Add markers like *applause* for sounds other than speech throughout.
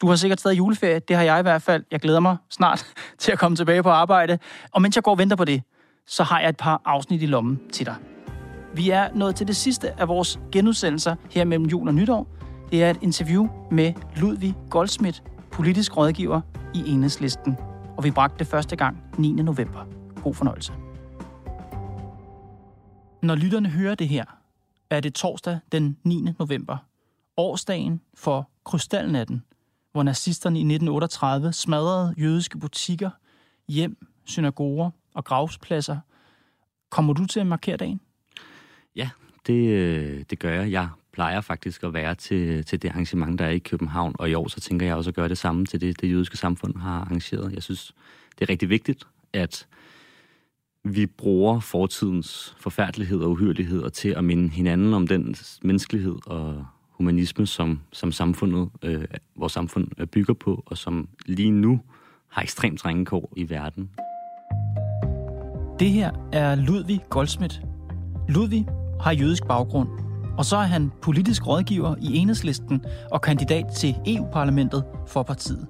Du har sikkert stadig juleferie, det har jeg i hvert fald. Jeg glæder mig snart *laughs* til at komme tilbage på arbejde. Og mens jeg går og venter på det, så har jeg et par afsnit i lommen til dig. Vi er nået til det sidste af vores genudsendelser her mellem jul og nytår. Det er et interview med Ludvig Goldsmith, politisk rådgiver i Enhedslisten. Og vi bragte det første gang 9. november. God fornøjelse. Når lytterne hører det her, er det torsdag den 9. november. Årsdagen for Krystalnatten, hvor nazisterne i 1938 smadrede jødiske butikker, hjem, synagoger og gravspladser. Kommer du til at markere dagen? Ja, det, øh, det gør jeg. Jeg plejer faktisk at være til, til det arrangement, der er i København, og i år så tænker jeg også at gøre det samme til det, det jødiske samfund har arrangeret. Jeg synes, det er rigtig vigtigt, at vi bruger fortidens forfærdelighed og uhyreligheder til at minde hinanden om den menneskelighed og humanisme, som, som samfundet, øh, vores samfund øh, bygger på, og som lige nu har ekstremt trængekår i verden. Det her er Ludvig Goldsmith. Ludvig har jødisk baggrund, og så er han politisk rådgiver i Enhedslisten og kandidat til EU-parlamentet for partiet.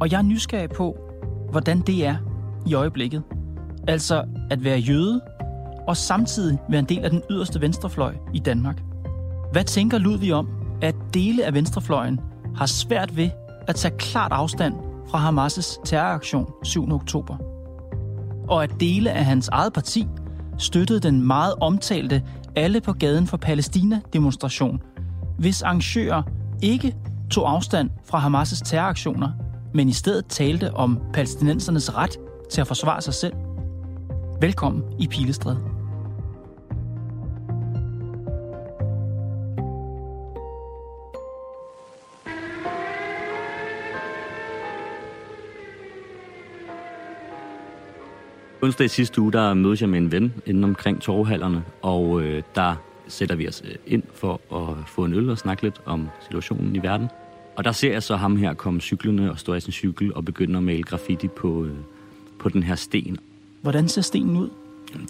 Og jeg er nysgerrig på, hvordan det er i øjeblikket. Altså at være jøde og samtidig være en del af den yderste venstrefløj i Danmark. Hvad tænker Ludvig om, at dele af venstrefløjen har svært ved at tage klart afstand fra Hamas' terroraktion 7. oktober? Og at dele af hans eget parti støttede den meget omtalte Alle på gaden for Palæstina-demonstration, hvis arrangører ikke tog afstand fra Hamas' terroraktioner, men i stedet talte om palæstinensernes ret til at forsvare sig selv. Velkommen i Pilestræde. Onsdag i sidste uge, der mødes jeg med en ven inden omkring torvhallerne, og øh, der sætter vi os øh, ind for at få en øl og snakke lidt om situationen i verden. Og der ser jeg så ham her komme cyklerne og stå i sin cykel og begynde at male graffiti på, øh, på den her sten. Hvordan ser stenen ud?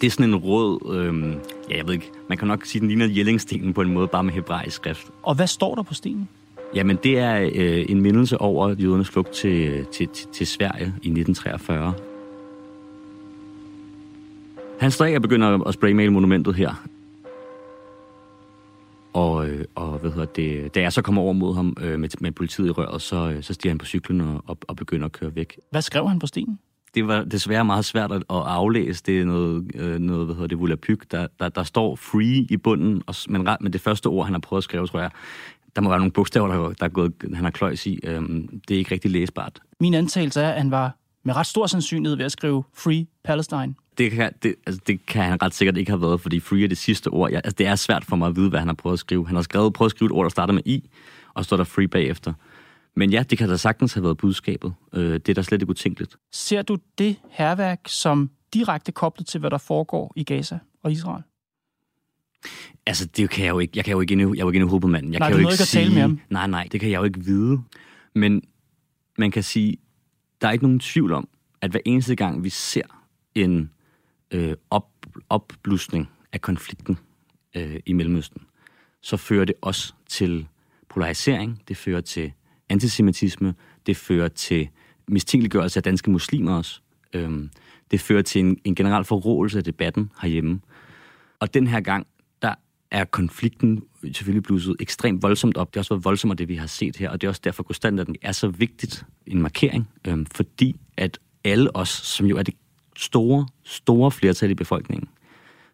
Det er sådan en rød, øh, ja jeg ved ikke, man kan nok sige, den ligner Jellingstenen på en måde, bare med hebraisk skrift. Og hvad står der på stenen? Jamen det er øh, en mindelse over jødernes flugt til, til, til, til Sverige i 1943. Han står og begynder at spraymale monumentet her. Og, øh, og hvad hedder det, da jeg så kommer over mod ham øh, med, med politiet i røret, så, øh, så stiger han på cyklen og, og, og begynder at køre væk. Hvad skrev han på stenen? Det var desværre meget svært at, at aflæse. Det er noget, øh, noget hvad hedder det, volapyk. Der, der, der står free i bunden, og, men, men det første ord, han har prøvet at skrive, tror jeg, der må være nogle bogstaver, der, der er gået, han har kløjs i. Øhm, det er ikke rigtig læsbart. Min antagelse er, at han var med ret stor sandsynlighed ved at skrive Free Palestine det kan, det, altså, det kan han ret sikkert ikke have været, fordi free er det sidste ord. Jeg, altså, det er svært for mig at vide, hvad han har prøvet at skrive. Han har skrevet, prøvet at skrive et ord, der starter med i, og står der free bagefter. Men ja, det kan da sagtens have været budskabet. Øh, det er da slet ikke utænkeligt. Ser du det herværk som direkte koblet til, hvad der foregår i Gaza og Israel? Altså, det kan jeg jo ikke. Jeg kan jo ikke inde, jeg er jo ikke inde i hovedet på manden. Jeg nej, kan jo ikke, ikke sige, tale med ham. Nej, nej, det kan jeg jo ikke vide. Men man kan sige, der er ikke nogen tvivl om, at hver eneste gang, vi ser en øh, op, opblusning af konflikten øh, i Mellemøsten, så fører det også til polarisering, det fører til antisemitisme, det fører til mistænkeliggørelse af danske muslimer også. Øhm, det fører til en, en generel forrådelse af debatten herhjemme. Og den her gang, der er konflikten selvfølgelig blusset ekstremt voldsomt op. Det har også været voldsomt det, vi har set her, og det er også derfor, at den er så vigtigt en markering, øhm, fordi at alle os, som jo er det store, store flertal i befolkningen,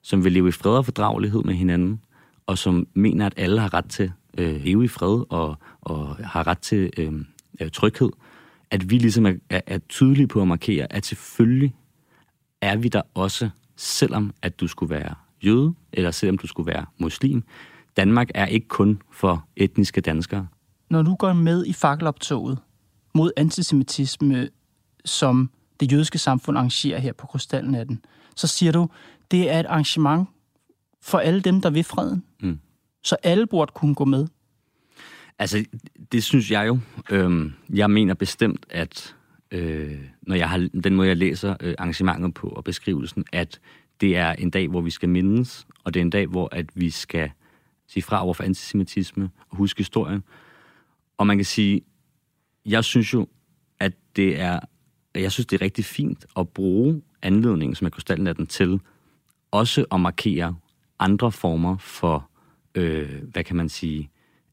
som vil leve i fred og fordragelighed med hinanden, og som mener, at alle har ret til øh, leve i fred og, og har ret til øh, øh, tryghed, at vi ligesom er, er, er tydelige på at markere, at selvfølgelig er vi der også, selvom at du skulle være jøde, eller selvom du skulle være muslim. Danmark er ikke kun for etniske danskere. Når du går med i fakkeloptoget, mod antisemitisme, som det jødiske samfund arrangerer her på Krystalnatten, så siger du, det er et arrangement for alle dem, der vil freden. Mm. Så alle burde kunne gå med. Altså, det synes jeg jo. Øhm, jeg mener bestemt, at øh, når jeg har den måde, jeg læser øh, arrangementet på og beskrivelsen, at det er en dag, hvor vi skal mindes, og det er en dag, hvor at vi skal sige fra over for antisemitisme og huske historien. Og man kan sige, jeg synes jo, at det er, jeg synes, det er rigtig fint at bruge anledningen, som er krystalnatten, til også at markere andre former for, øh, hvad kan man sige,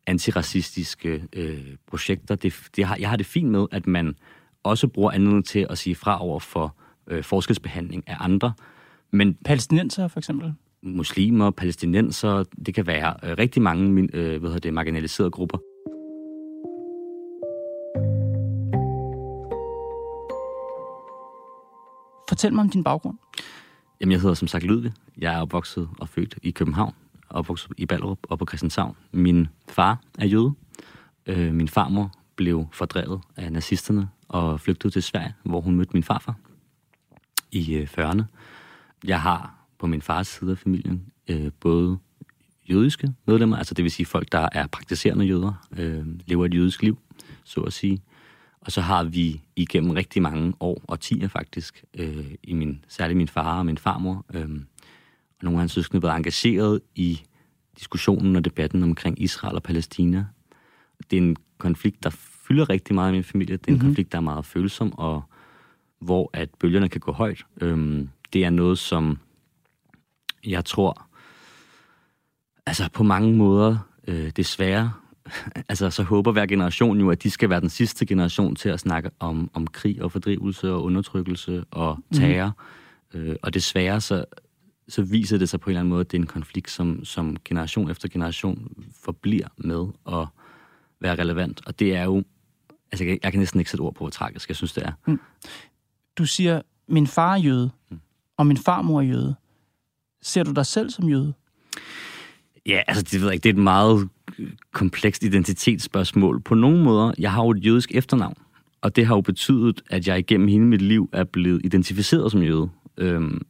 antiracistiske øh, projekter. Det, det har, jeg har det fint med, at man også bruger anledningen til at sige fra over for øh, forskelsbehandling af andre. Men palæstinenser for eksempel? Muslimer, palæstinenser, det kan være øh, rigtig mange øh, hvad hedder det, marginaliserede grupper. Fortæl mig om din baggrund. Jamen, jeg hedder som sagt Ludvig. Jeg er opvokset og født i København, opvokset i Ballerup og på Christianshavn. Min far er jøde. Øh, min farmor blev fordrevet af nazisterne og flygtede til Sverige, hvor hun mødte min farfar i øh, 40'erne. Jeg har på min fars side af familien øh, både jødiske medlemmer, altså det vil sige folk, der er praktiserende jøder, øh, lever et jødisk liv, så at sige. Og så har vi igennem rigtig mange år, og tiger faktisk, øh, i min, særligt min far og min farmor, øh, og nogle af hans søskende været engageret i diskussionen og debatten omkring Israel og Palæstina. Det er en konflikt, der fylder rigtig meget i min familie. Det er en mm-hmm. konflikt, der er meget følsom, og hvor at bølgerne kan gå højt. Øhm, det er noget, som jeg tror, altså på mange måder, øh, desværre, altså så håber hver generation jo, at de skal være den sidste generation til at snakke om, om krig og fordrivelse og undertrykkelse og mhm. terror. Mm. Øh, og desværre så, så viser det sig på en eller anden måde, at det er en konflikt, som, som generation efter generation forbliver med at være relevant. Og det er jo, altså jeg, jeg kan næsten ikke sætte ord på, hvor tragisk jeg synes, det er. Mm. Du siger, min far er jøde, mm. og min farmor er jøde. Ser du dig selv som jøde? Ja, altså det ved jeg ikke, det er et meget komplekst identitetsspørgsmål. På nogle måder, jeg har jo et jødisk efternavn, og det har jo betydet, at jeg igennem hele mit liv er blevet identificeret som jøde. Øhm,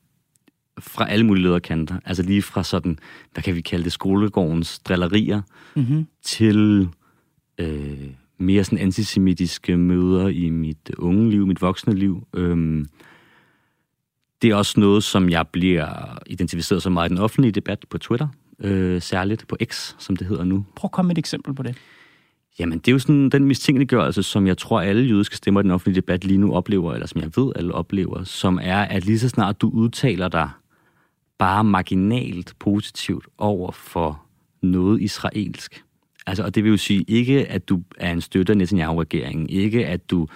fra alle mulige lederkanter. Altså lige fra sådan, hvad kan vi kalde det, skolegårdens drillerier, mm-hmm. til øh, mere sådan antisemitiske møder i mit unge liv, mit voksne liv. Øhm, det er også noget, som jeg bliver identificeret så meget i den offentlige debat på Twitter, øh, særligt på X, som det hedder nu. Prøv at komme med et eksempel på det. Jamen, det er jo sådan den mistænkeliggørelse, som jeg tror, alle jødiske stemmer i den offentlige debat lige nu oplever, eller som jeg ved, alle oplever, som er, at lige så snart du udtaler dig bare marginalt positivt over for noget israelsk, altså, og det vil jo sige ikke, at du er en støtter Netanyahu-regeringen, ikke at du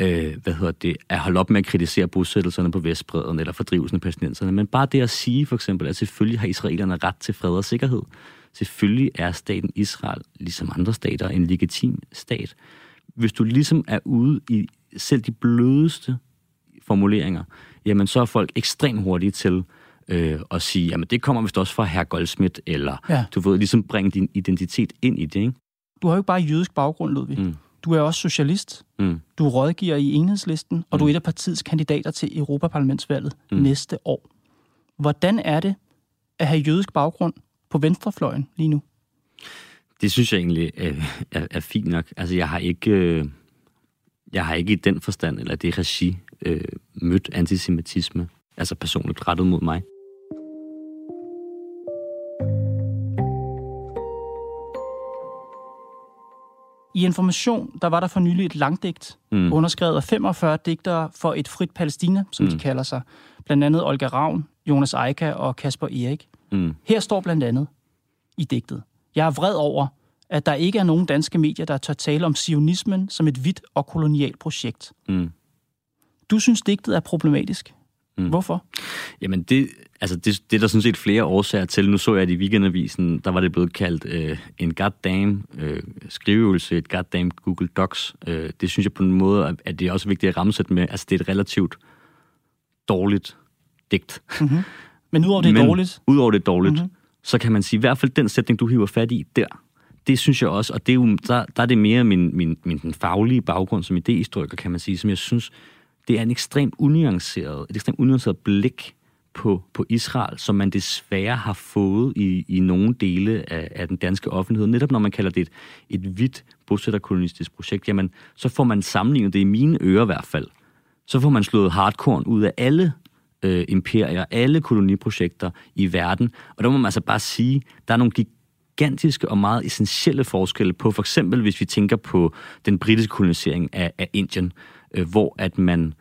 øh, hvad hedder det, at holde op med at kritisere bosættelserne på Vestbreden eller fordrivelsen af palæstinenserne, men bare det at sige for eksempel, at selvfølgelig har israelerne ret til fred og sikkerhed. Selvfølgelig er staten Israel, ligesom andre stater, en legitim stat. Hvis du ligesom er ude i selv de blødeste formuleringer, jamen så er folk ekstremt hurtige til øh, at sige, jamen det kommer vist også fra herr Goldsmith, eller ja. du ved, ligesom bringe din identitet ind i det, ikke? Du har jo ikke bare jødisk baggrund, Ludvig. Mm. Du er også socialist. Mm. Du rådgiver i enhedslisten, og mm. du er mm. et af partiets kandidater til Europaparlamentsvalget mm. næste år. Hvordan er det at have jødisk baggrund på venstrefløjen lige nu? Det synes jeg egentlig øh, er, er fint nok. Altså, jeg har ikke... Øh, jeg har ikke i den forstand, eller det regi, øh, mødt antisemitisme, altså personligt rettet mod mig. I Information, der var der for nylig et langdigt, mm. underskrevet af 45 digtere for et frit Palæstina, som mm. de kalder sig. Blandt andet Olga Ravn, Jonas Eika og Kasper Erik. Mm. Her står blandt andet i digtet. Jeg er vred over, at der ikke er nogen danske medier, der tør tale om sionismen som et hvidt og kolonialt projekt. Mm. Du synes, digtet er problematisk. Mm. Hvorfor? Jamen, det, altså det, det er der sådan set flere årsager til. Nu så jeg, at i weekendavisen, der var det blevet kaldt øh, en goddamn øh, skriveøvelse, et goddamn Google Docs. Øh, det synes jeg på en måde, at det er også vigtigt at rammesætte med. Altså, det er et relativt dårligt digt. Mm-hmm. Men udover det er Men, dårligt? Udover det er dårligt, mm-hmm. så kan man sige, i hvert fald den sætning, du hiver fat i der, det synes jeg også, og det er jo, der, der er det mere min, min, min den faglige baggrund som idehistoriker, kan man sige, som jeg synes, det er en ekstremt unuanceret, et ekstremt unuanceret blik på, på Israel, som man desværre har fået i, i nogle dele af, af den danske offentlighed. Netop når man kalder det et, et hvidt bosætterkolonistisk projekt, jamen, så får man sammenlignet det i mine ører i hvert fald. Så får man slået hardcore ud af alle øh, imperier, alle koloniprojekter i verden. Og der må man altså bare sige, der er nogle gigantiske og meget essentielle forskelle på, for eksempel hvis vi tænker på den britiske kolonisering af, af Indien, øh, hvor at man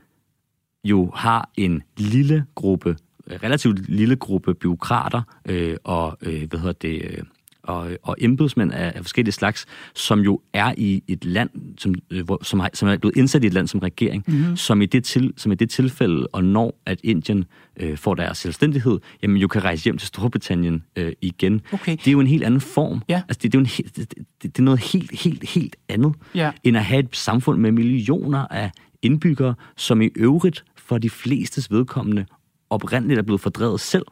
jo har en lille gruppe relativt lille gruppe byråkrater øh, og, øh, hvad hedder det, øh, og, og embedsmænd af, af forskellige slags, som jo er i et land, som, øh, hvor, som, har, som er blevet indsat i et land som regering, mm-hmm. som, i det til, som i det tilfælde, og når at Indien øh, får deres selvstændighed, jamen jo kan rejse hjem til Storbritannien øh, igen. Okay. Det er jo en helt anden form. Ja. Altså, det, det, er jo en helt, det, det, det er noget helt, helt, helt andet, Ja. end at have et samfund med millioner af indbyggere, som i øvrigt for de flestes vedkommende oprindeligt er blevet fordrevet selv,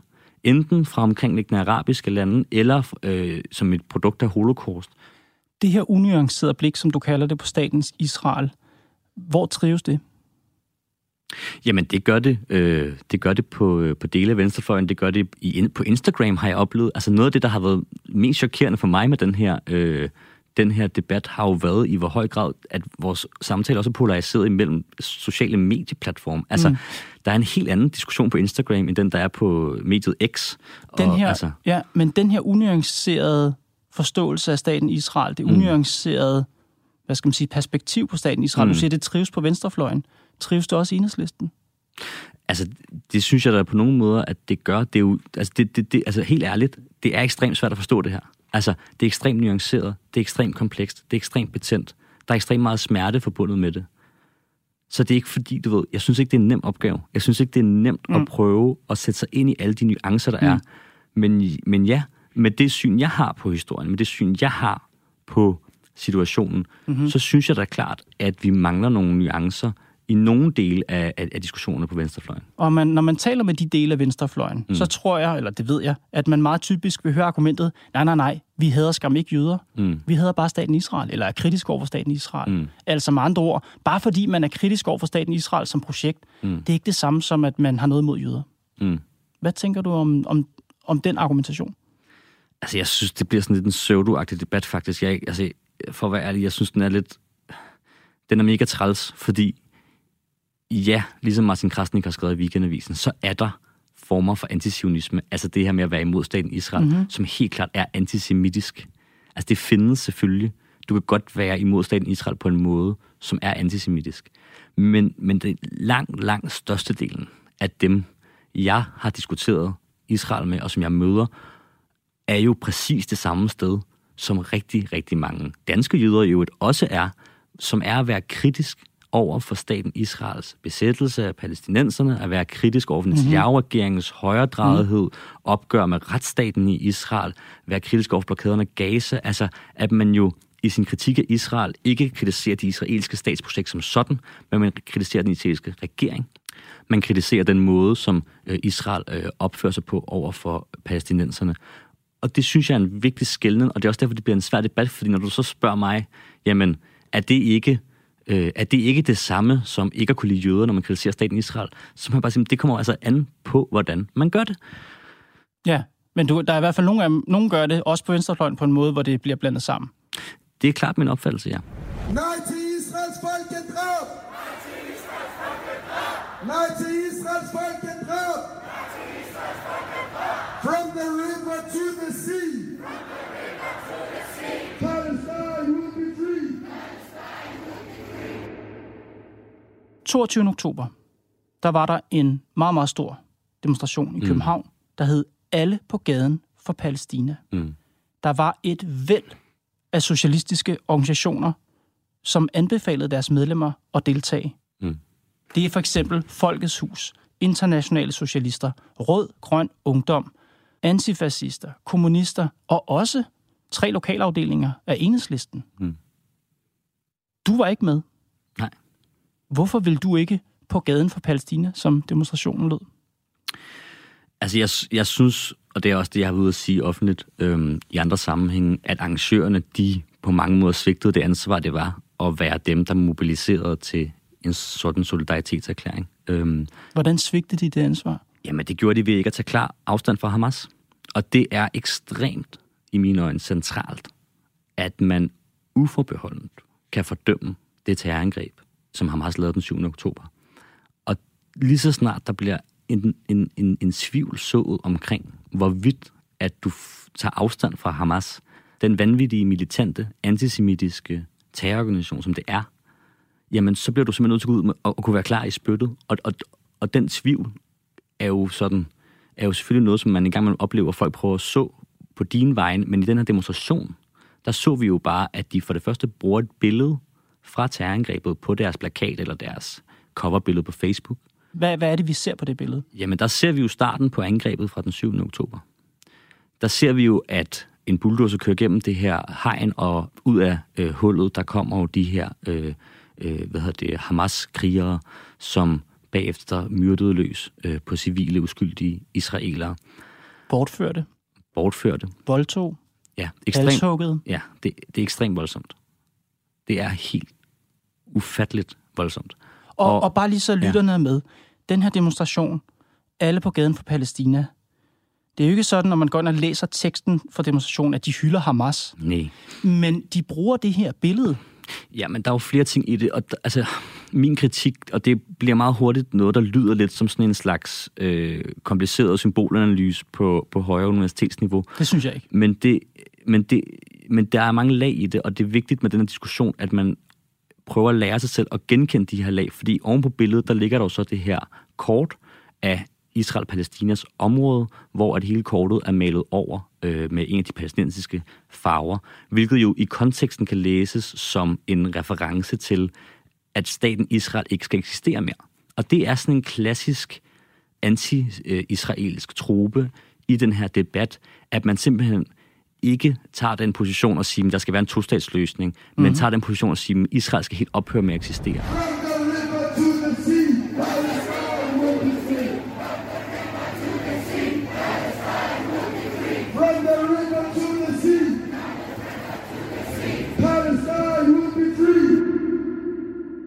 enten fra omkringliggende arabiske lande, eller øh, som et produkt af holocaust. Det her unuancerede blik, som du kalder det på statens Israel, hvor trives det? Jamen, det gør det, øh, det, gør det på, øh, på dele af venstrefløjen, det gør det i, på Instagram, har jeg oplevet. Altså noget af det, der har været mest chokerende for mig med den her, øh, den her debat, har jo været i hvor høj grad, at vores samtale også er polariseret imellem sociale medieplatforme. Altså, mm. der er en helt anden diskussion på Instagram, end den, der er på mediet X. Den her, altså, ja, men den her unuancerede forståelse af staten Israel, det unuancerede, hvad skal man sige, perspektiv på staten Israel, mm. du siger, det trives på venstrefløjen. Trives det også i enhedslisten? Altså, det synes jeg da på nogle måder, at det gør. Det er jo, altså, det, det, det, altså helt ærligt, det er ekstremt svært at forstå det her. Altså, det er ekstremt nuanceret, det er ekstremt komplekst, det er ekstremt betændt. Der er ekstremt meget smerte forbundet med det. Så det er ikke fordi, du ved, jeg synes ikke, det er en nem opgave. Jeg synes ikke, det er nemt mm. at prøve at sætte sig ind i alle de nuancer, der mm. er. Men, men ja, med det syn, jeg har på historien, med det syn, jeg har på situationen, mm-hmm. så synes jeg da klart, at vi mangler nogle nuancer i nogle dele af, af, af diskussionerne på venstrefløjen. Og man, når man taler med de dele af venstrefløjen, mm. så tror jeg, eller det ved jeg, at man meget typisk vil høre argumentet, nej, nej, nej, vi hader skam ikke jøder. Mm. Vi hader bare staten Israel, eller er kritisk over for staten Israel. Mm. Altså med andre ord, bare fordi man er kritisk over for staten Israel som projekt, Mm. det er ikke det samme som, at man har noget mod jøder. Mm. Hvad tænker du om, om, om den argumentation? Altså, jeg synes, det bliver sådan lidt en pseudo debat, faktisk. Jeg, altså, for at være ærlig, jeg synes, den er lidt... Den er mega træls, fordi ja, ligesom Martin Krasnik har skrevet i Weekendavisen, så er der former for antisionisme, altså det her med at være imod staten Israel, mm-hmm. som helt klart er antisemitisk. Altså det findes selvfølgelig. Du kan godt være imod staten Israel på en måde, som er antisemitisk. Men, men det langt, langt størstedelen af dem, jeg har diskuteret Israel med, og som jeg møder, er jo præcis det samme sted, som rigtig, rigtig mange danske jøder i øvrigt også er, som er at være kritisk over for staten Israels besættelse af palæstinenserne, at være kritisk over for Netanyahu-regeringens højredrejethed, opgør med retsstaten i Israel, være kritisk over for blokaderne Gaza, altså at man jo i sin kritik af Israel ikke kritiserer det israelske statsprojekt som sådan, men man kritiserer den israelske regering. Man kritiserer den måde, som øh, Israel øh, opfører sig på over for palæstinenserne. Og det synes jeg er en vigtig skældning, og det er også derfor, det bliver en svær debat, fordi når du så spørger mig, jamen, er det ikke, øh, er det, ikke det samme som ikke at kunne lide jøder, når man kritiserer staten Israel? Så jeg bare sige, det kommer altså an på, hvordan man gør det. Ja, men du, der er i hvert fald nogen, af dem, nogen gør det, også på venstrefløjen, på en måde, hvor det bliver blandet sammen. Det er klart min opfattelse, ja. Nej til Israels folkedrab! Nej til Israels folkedrab! From the river to the 22. oktober, der var der en meget, meget stor demonstration i København, der hed Alle på gaden for Palæstina. Mm. Der var et væld af socialistiske organisationer, som anbefalede deres medlemmer at deltage. Mm. Det er for eksempel Folkets Hus, Internationale Socialister, Rød Grøn Ungdom, antifascister, kommunister og også tre lokalafdelinger af enhedslisten. Mm. Du var ikke med. Hvorfor vil du ikke på gaden for Palæstina, som demonstrationen lød? Altså, jeg, jeg synes, og det er også det, jeg har været ude at sige offentligt øhm, i andre sammenhænge, at arrangørerne, de på mange måder svigtede det ansvar, det var at være dem, der mobiliserede til en sådan solidaritetserklæring. Øhm, Hvordan svigtede de det ansvar? Jamen, det gjorde de ved ikke at tage klar afstand fra Hamas. Og det er ekstremt, i mine øjne, centralt, at man uforbeholdent kan fordømme det terrorangreb, som Hamas lavede den 7. oktober. Og lige så snart der bliver en, en, en, en svivl sået omkring, hvorvidt at du f- tager afstand fra Hamas, den vanvittige, militante, antisemitiske terrororganisation, som det er, jamen så bliver du simpelthen nødt til at gå ud med, og, og kunne være klar i spyttet. Og, og, og den tvivl er jo sådan, er jo selvfølgelig noget, som man engang man oplever, at folk prøver at så på din vegne, men i den her demonstration, der så vi jo bare, at de for det første bruger et billede fra terrorangrebet på deres plakat eller deres coverbillede på Facebook. Hvad, hvad er det, vi ser på det billede? Jamen, der ser vi jo starten på angrebet fra den 7. oktober. Der ser vi jo, at en bulldozer kører gennem det her hegn, og ud af øh, hullet, der kommer jo de her øh, øh, hvad hedder det, Hamas-krigere, som bagefter myrdede løs øh, på civile, uskyldige israelere. Bortførte, Bortførte. voldtog, Ja, ekstremt, ja det, det er ekstremt voldsomt. Det er helt ufatteligt voldsomt. Og, Og- og, bare lige så lytterne er med. Den her demonstration, alle på gaden for Palæstina, det er jo ikke sådan, når man går ind og læser teksten for demonstrationen, at de hylder Hamas. Nej. Men de bruger det her billede. Ja, men der er jo flere ting i det, og der, altså, min kritik, og det bliver meget hurtigt noget, der lyder lidt som sådan en slags øh, kompliceret symbolanalyse på, på højere universitetsniveau, Det synes jeg ikke. men, det, men, det, men der er mange lag i det, og det er vigtigt med den her diskussion, at man prøver at lære sig selv at genkende de her lag, fordi oven på billedet, der ligger der jo så det her kort af Israel-Palæstinas område, hvor at hele kortet er malet over øh, med en af de palæstinensiske farver, hvilket jo i konteksten kan læses som en reference til, at staten Israel ikke skal eksistere mere. Og det er sådan en klassisk anti-israelsk trope i den her debat, at man simpelthen ikke tager den position og siger, at der skal være en tostatsløsning, mm-hmm. men tager den position og siger, at Israel skal helt ophøre med at eksistere.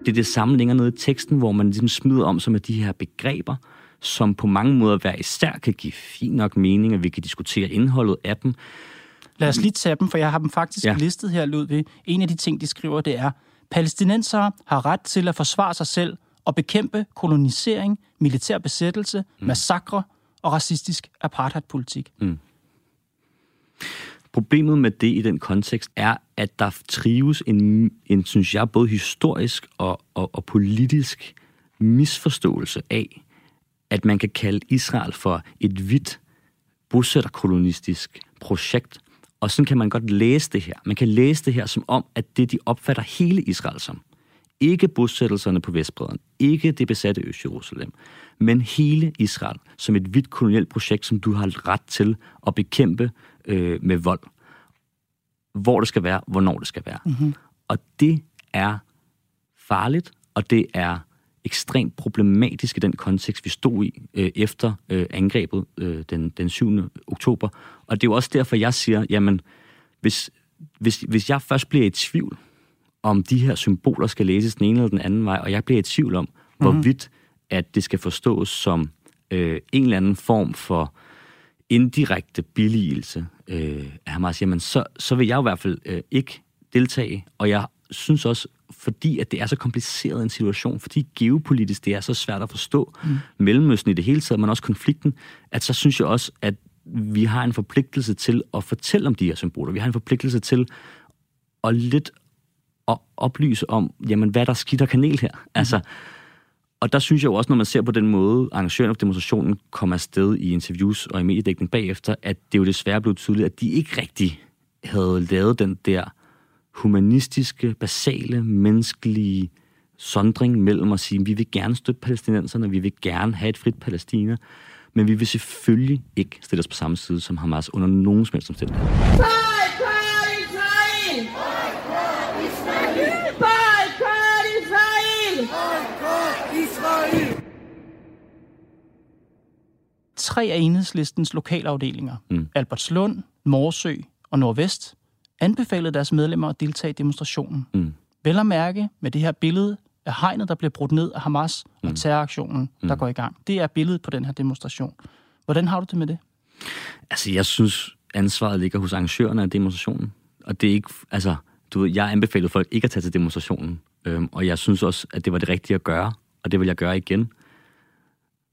Det er det samme længere nede i teksten, hvor man ligesom smider om som af de her begreber, som på mange måder hver især kan give fin nok mening, og vi kan diskutere indholdet af dem. Lad os lige tage dem, for jeg har dem faktisk Ja. listet her, Ludvig. En af de ting, de skriver, det er, palæstinensere har ret til at forsvare sig selv og bekæmpe kolonisering, militær besættelse, mm. massakre og racistisk apartheidpolitik. Problemet med det i den kontekst er, at der trives en, en synes jeg, både historisk og, og, og politisk misforståelse af, at man kan kalde Israel for et hvidt bosætterkolonistisk projekt. Og sådan kan man godt læse det her. Man kan læse det her som om, at det de opfatter hele Israel som. Ikke bosættelserne på Vestbredden, ikke det besatte Øst-Jerusalem, men hele Israel som et hvidt kolonielt projekt, som du har ret til at bekæmpe øh, med vold. Hvor det skal være, hvornår det skal være. Mm-hmm. Og det er farligt, og det er ekstremt problematisk i den kontekst, vi stod i øh, efter øh, angrebet øh, den, den 7. oktober. Og det er jo også derfor, jeg siger, jamen, hvis, hvis, hvis jeg først bliver i tvivl, om de her symboler skal læses den ene eller den anden vej, og jeg bliver i tvivl om, mm-hmm. hvorvidt at det skal forstås som øh, en eller anden form for indirekte billigelse øh, af Hamas, jamen så, så vil jeg i hvert fald øh, ikke deltage, og jeg synes også, fordi at det er så kompliceret en situation, fordi geopolitisk det er så svært at forstå mm. Mellemøsten i det hele taget, men også konflikten, at så synes jeg også, at vi har en forpligtelse til at fortælle om de her symboler. Vi har en forpligtelse til at lidt at oplyse om, jamen, hvad der er skidt og kanel her. Mm. Altså, og der synes jeg jo også, når man ser på den måde, arrangøren af demonstrationen kom afsted i interviews og i mediedækning bagefter, at det jo desværre blev tydeligt, at de ikke rigtig havde lavet den der humanistiske, basale, menneskelige sondring mellem at sige, at vi vil gerne støtte palæstinenserne, vi vil gerne have et frit Palæstina, men vi vil selvfølgelig ikke stille os på samme side som Hamas under nogen som helst omstændighed. Tre af enhedslistens lokalafdelinger, Mm. Albertslund, Morsø og Nordvest, anbefalede deres medlemmer at deltage i demonstrationen. Mm. Vel at mærke med det her billede af hegnet, der bliver brudt ned af Hamas og terroraktionen, der går i gang. Det er billedet på den her demonstration. Hvordan har du det med det? Altså, jeg synes, ansvaret ligger hos arrangørerne af demonstrationen. Og det er ikke, altså, du ved, jeg anbefalede folk ikke at tage til demonstrationen. Øhm, og jeg synes også, at det var det rigtige at gøre, og det vil jeg gøre igen.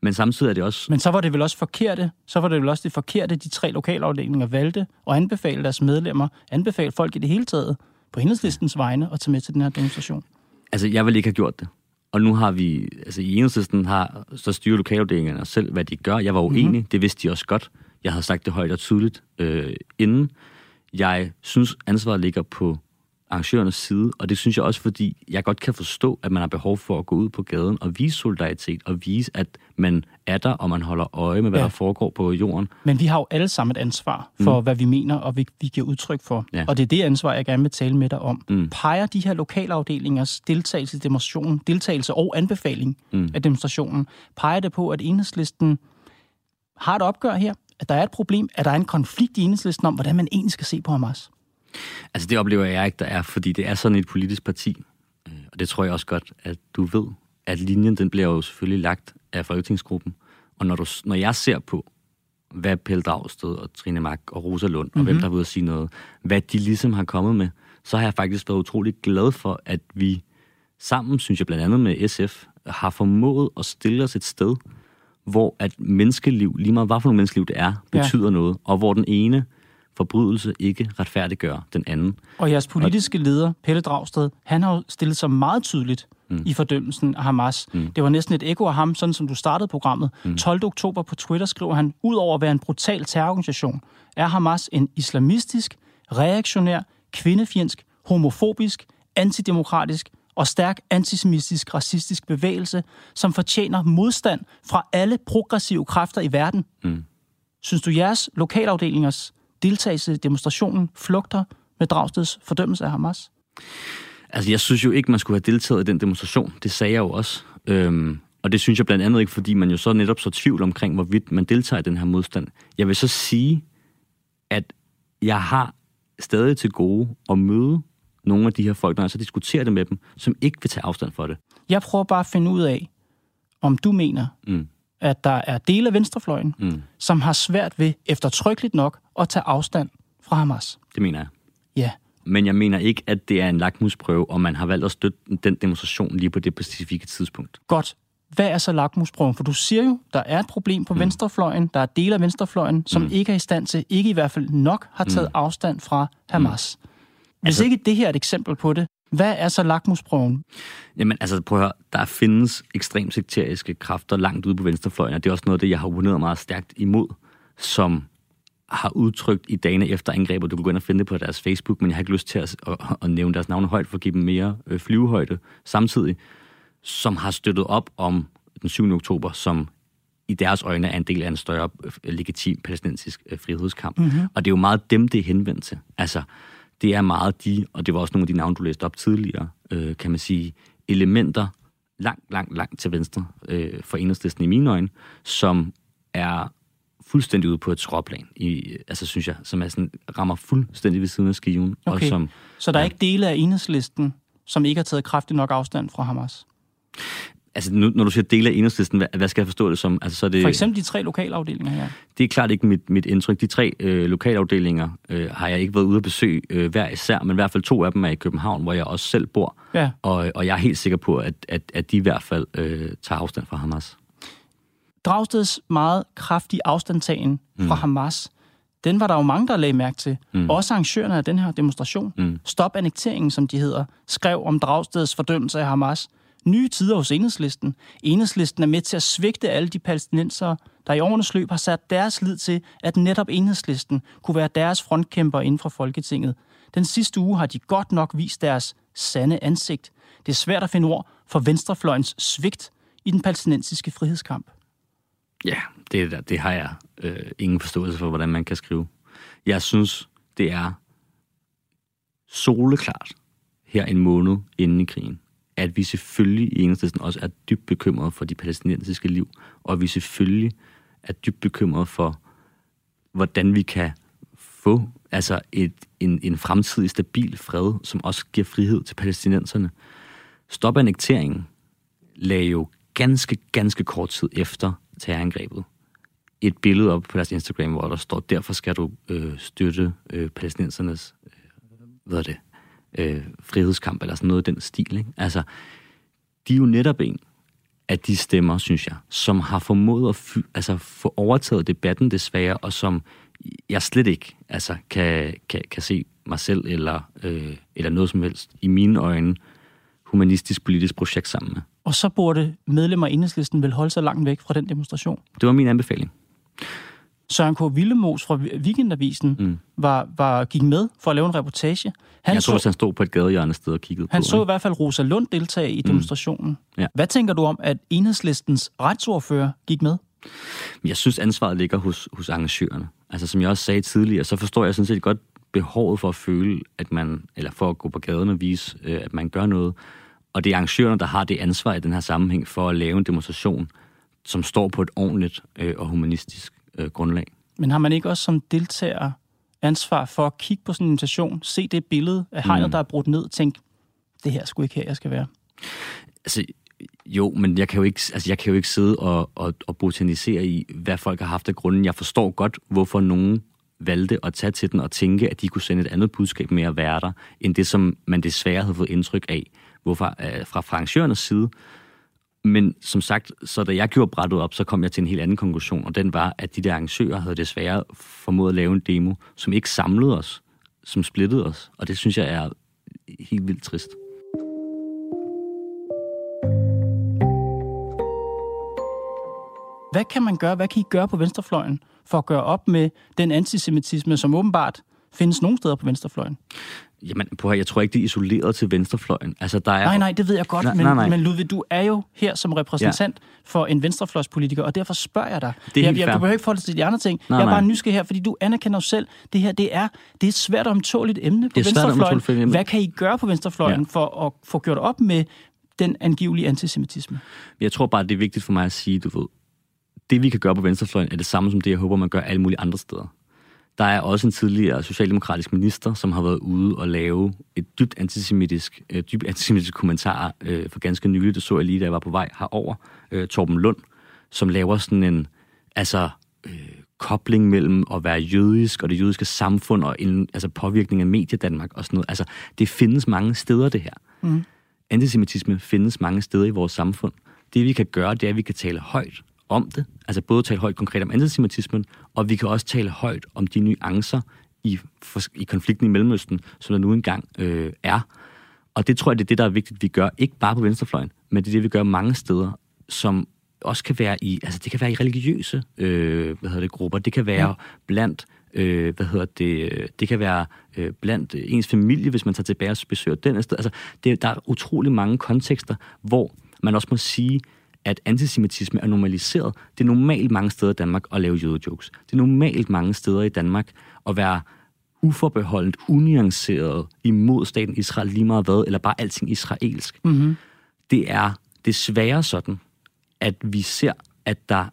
Men samtidig er det også... Men så var det vel også forkerte, så var det vel også det forkerte, de tre lokalafdelinger valgte og anbefale deres medlemmer, anbefale folk i det hele taget på enhedslistens vegne at tage med til den her demonstration. Altså, jeg vil ikke have gjort det. Og nu har vi, altså i enhedslisten har, så styrer lokalafdelingerne selv, hvad de gør. Jeg var uenig, Mhm. mm-hmm. det vidste de også godt. Jeg havde sagt det højt og tydeligt øh, inden. Jeg synes, ansvaret ligger på arrangørernes side, og det synes jeg også, fordi jeg godt kan forstå, at man har behov for at gå ud på gaden og vise solidaritet, og vise, at man er der, og man holder øje med, hvad Ja. der foregår på jorden. Men vi har jo alle sammen et ansvar for, mm. hvad vi mener, og vi, vi giver udtryk for. Ja. Og det er det ansvar, jeg gerne vil tale med dig om. Mm. Peger de her lokalafdelingers deltagelse i demonstrationen, deltagelse og anbefaling Mm. af demonstrationen, peger det på, at enhedslisten har et opgør her? At der er et problem? At der er en konflikt i enhedslisten om, hvordan man egentlig skal se på Hamas? Altså, det oplever jeg ikke, der er, fordi det er sådan et politisk parti. Øh, Og det tror jeg også godt, at du ved, at linjen, den bliver jo selvfølgelig lagt af Folketingsgruppen. Og når, du, når jeg ser på, hvad Pelle Dragsted og Trine Mak og Rosa Lund, og mm-hmm. hvem der har været at sige noget, hvad de ligesom har kommet med, så har jeg faktisk været utrolig glad for, at vi sammen, synes jeg blandt andet med SF, har formået at stille os et sted, hvor at menneskeliv, lige meget hvad for nogle menneskeliv det er, betyder ja. noget, og hvor den ene forbrydelse ikke retfærdiggør den anden. Og jeres politiske leder, Pelle Dragsted, han har stillet sig meget tydeligt mm. i fordømmelsen af Hamas. Mm. Det var næsten et ekko af ham, sådan som du startede programmet. Mm. 12. oktober på Twitter skriver han, Udover at være en brutal terrororganisation, er Hamas en islamistisk, reaktionær, kvindefjendsk, homofobisk, antidemokratisk og stærk antisemitisk, racistisk bevægelse, som fortjener modstand fra alle progressive kræfter i verden. Mm. Synes du, jeres lokalafdelingers deltagelse i demonstrationen flugter med Dragsteds fordømmelse af Hamas? Altså, jeg synes jo ikke, man skulle have deltaget i den demonstration. Det sagde jeg jo også. Øhm, og det synes jeg blandt andet ikke, fordi man jo så netop så tvivl omkring, hvorvidt man deltager i den her modstand. Jeg vil så sige, at jeg har stadig til gode at møde nogle af de her folk, når jeg så diskuterer det med dem, som ikke vil tage afstand for det. Jeg prøver bare at finde ud af, om du mener, Mm. At der er dele af venstrefløjen, Mm. som har svært ved, eftertrykkeligt nok, at tage afstand fra Hamas. Det mener jeg. Ja. Men jeg mener ikke, at det er en lakmusprøve, og man har valgt at støtte den demonstration lige på det specifikke tidspunkt. Godt. Hvad er så lakmusprøven? For du siger jo, der er et problem på mm. venstrefløjen. Der er dele af venstrefløjen, som mm. ikke er i stand til, ikke i hvert fald nok, har taget mm. afstand fra Hamas. Mm. Hvis Altså- ikke det her er et eksempel på det, hvad er så lakmusprøven? Jamen, altså, prøv at høre. Der findes ekstremt sekteriske kræfter langt ude på venstrefløjen, og det er også noget af det, jeg har opponeret meget stærkt imod, som har udtrykt i dagene efter angrebet. Du kan gå ind og finde det på deres Facebook, men jeg har ikke lyst til at, at, at nævne deres navne højt, for at give dem mere øh, flyvehøjde samtidig, som har støttet op om den 7. oktober, som i deres øjne er en del af en større øh, legitim palæstinensisk øh, frihedskamp. Mm-hmm. Og det er jo meget dem, det er henvendt til. Altså, det er meget de, og det var også nogle af de navne, du læste op tidligere, øh, kan man sige, elementer langt, langt, langt til venstre øh, for enhedslisten i mine øjne, som er fuldstændig ude på et skråplan, i, altså synes jeg, som er sådan, rammer fuldstændig ved siden af skiven. Og Okay. som, Så der er Ja. ikke dele af enhedslisten, som ikke har taget kraftigt nok afstand fra Hamas? Altså nu, når du siger del af enhedslisten, hvad, hvad skal jeg forstå det som? Altså, så er det, For eksempel de tre lokalafdelinger her. det er klart ikke mit, mit indtryk. De tre øh, lokalafdelinger øh, har jeg ikke været ude at besøge øh, hver især, men i hvert fald to af dem er i København, hvor jeg også selv bor. Ja. Og, og jeg er helt sikker på, at, at, at de i hvert fald øh, tager afstand fra Hamas. Dragsteds meget kraftige afstandtagen fra mm. Hamas, den var der jo mange, der lagde mærke til. Mm. Også arrangørerne af den her demonstration. Mm. Stop annekteringen, som de hedder, skrev om Dragsteds fordømmelse af Hamas. Nye tider hos enhedslisten. Enhedslisten er med til at svigte alle de palæstinensere, der i årenes løb har sat deres lid til, at netop enhedslisten kunne være deres frontkæmper inden for Folketinget. Den sidste uge har de godt nok vist deres sande ansigt. Det er svært at finde ord for venstrefløjens svigt i den palæstinensiske frihedskamp. Ja, det, det har jeg øh, ingen forståelse for, hvordan man kan skrive. Jeg synes, det er soleklart her en måned inden i krigen, at vi selvfølgelig i enhedslisten også er dybt bekymrede for de palæstinensiske liv, og at vi selvfølgelig er dybt bekymret for, hvordan vi kan få altså et, en, en fremtidig stabil fred, som også giver frihed til palæstinenserne. Stop annekteringen lagde jo ganske, ganske kort tid efter terrorangrebet et billede op på deres Instagram, hvor der står, derfor skal du øh, støtte øh, palæstinensernes øh, hvad er det, øh, frihedskamp, eller sådan noget i den stil. Ikke? Altså, de er jo netop en af de stemmer, synes jeg, som har formået at fy, altså, få overtaget debatten desværre, og som jeg slet ikke altså, kan, kan, kan se mig selv eller, øh, eller noget som helst i mine øjne humanistisk politisk projekt sammen med. Og så burde medlemmer af enhedslisten vel holde sig langt væk fra den demonstration? Det var min anbefaling. Søren K. Villemos fra Weekendavisen mm. var, var, gik med for at lave en reportage. Han jeg tror, så, han stod på et gadehjørne sted og kiggede han på. Han så i hvert fald Rosa Lund deltage i mm. demonstrationen. Mm. Ja. Hvad tænker du om, at enhedslistens retsordfører gik med? Jeg synes, ansvaret ligger hos, hos arrangørerne. Altså, som jeg også sagde tidligere, så forstår jeg sådan set godt behovet for at føle, at man, eller for at gå på gaden og vise, øh, at man gør noget. Og det er arrangørerne, der har det ansvar i den her sammenhæng for at lave en demonstration, som står på et ordentligt øh, og humanistisk øh, grundlag. Men har man ikke også som deltager ansvar for at kigge på sådan en invitation, se det billede af hegnet, mm. der er brudt ned, og tænke, det her skulle ikke her, jeg skal være? Altså, jo, men jeg kan jo ikke, altså, jeg kan jo ikke sidde og, og, og botanisere i, hvad folk har haft af grunden. Jeg forstår godt, hvorfor nogen valgte at tage til den og tænke, at de kunne sende et andet budskab med at være der, end det, som man desværre havde fået indtryk af. Hvorfor øh, fra arrangørernes side, men som sagt, så da jeg gjorde brættet op, så kom jeg til en helt anden konklusion, og den var, at de der arrangører havde desværre formået at lave en demo, som ikke samlede os, som splittede os. Og det synes jeg er helt vildt trist. Hvad kan man gøre, hvad kan I gøre på venstrefløjen for at gøre op med den antisemitisme, som åbenbart findes nogle steder på venstrefløjen? Jamen, på jeg tror ikke, det er isoleret til venstrefløjen. Altså, der er... Nej, nej, det ved jeg godt, nej, men, nej, nej. men Ludvig, du er jo her som repræsentant ja. for en venstrefløjspolitiker, og derfor spørger jeg dig. Det er jeg, jeg, du behøver ikke forholde til de andre ting. Nej, jeg er bare nysgerrig her, fordi du anerkender jo selv, det her det er, det er et svært omtåligt emne på det er venstrefløjen. Svært Hvad kan I gøre på venstrefløjen ja. for at få gjort op med den angivelige antisemitisme? Jeg tror bare, det er vigtigt for mig at sige, du ved, det vi kan gøre på venstrefløjen er det samme som det, jeg håber, man gør alle mulige andre steder. Der er også en tidligere socialdemokratisk minister, som har været ude og lave et dybt antisemitisk, øh, dybt antisemitisk kommentar øh, for ganske nylig. Det så jeg lige, da jeg var på vej herover. Øh, Torben Lund, som laver sådan en altså, øh, kobling mellem at være jødisk og det jødiske samfund og en, altså påvirkning af medie Danmark og sådan noget. Altså, det findes mange steder, det her. Mm. Antisemitisme findes mange steder i vores samfund. Det vi kan gøre, det er, at vi kan tale højt om det. Altså både tale højt konkret om antisemitismen, og vi kan også tale højt om de nuancer i, i konflikten i Mellemøsten, som der nu engang øh, er. Og det tror jeg, det er det, der er vigtigt, vi gør. Ikke bare på venstrefløjen, men det er det, vi gør mange steder, som også kan være i, altså det kan være i religiøse øh, hvad hedder det, grupper. Det kan være ja. blandt øh, hvad hedder det, det kan være øh, blandt ens familie, hvis man tager tilbage og besøger den sted. Altså, det, der er utrolig mange kontekster, hvor man også må sige, at antisemitisme er normaliseret. Det er normalt mange steder i Danmark at lave jødejokes. Det er normalt mange steder i Danmark at være uforbeholdent, unuanceret imod staten Israel lige meget hvad, eller bare alting israelsk. Mm-hmm. Det er desværre sådan, at vi ser, at der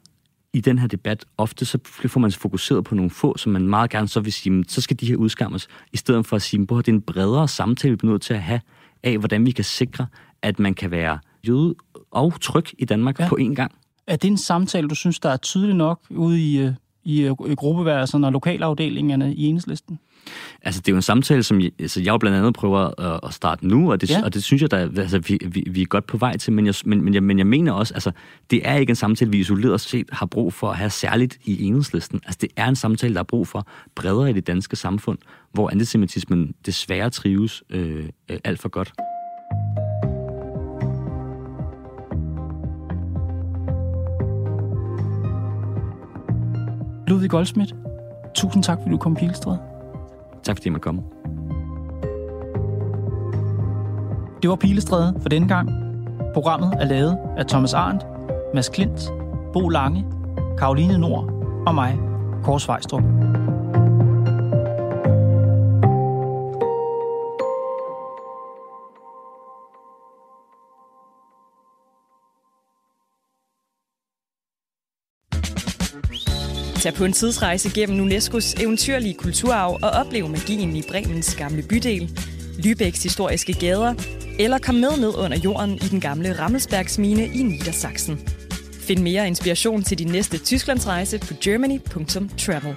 i den her debat, ofte så får man fokuseret på nogle få, som man meget gerne så vil sige, så skal de her udskammes, i stedet for at sige, at det er en bredere samtale, vi er nødt til at have, af hvordan vi kan sikre, at man kan være jøde og tryg i Danmark ja. på én gang. Er det en samtale, du synes, der er tydelig nok ude i, øh, i, øh, i gruppeværelserne og lokalafdelingerne i enhedslisten? Altså, det er jo en samtale, som jeg, altså, jeg jo blandt andet prøver at, at starte nu, og det, ja. og det synes jeg, der, altså, vi, vi, vi er godt på vej til, men jeg, men, men, jeg, men jeg mener også, altså, det er ikke en samtale, vi isoleret set har brug for at have særligt i enhedslisten. Altså, det er en samtale, der er brug for bredere i det danske samfund, hvor antisemitismen desværre trives øh, øh, alt for godt. Ludvig Goldsmith, tusind tak, fordi du kom Pilestræde. Tak fordi jeg måtte komme. Det var Pilestræde for denne gang. Programmet er lavet af Thomas Arndt, Mads Klint, Bo Lange, Karoline Nord og mig, Kors Vejstrup. Tag på en tidsrejse gennem UNESCO's eventyrlige kulturarv og oplev magien i Bremens gamle bydel, Lübecks historiske gader, eller kom med ned under jorden i den gamle Rammelsbergsmine i Niedersachsen. Find mere inspiration til din næste Tysklandsrejse på germany.travel.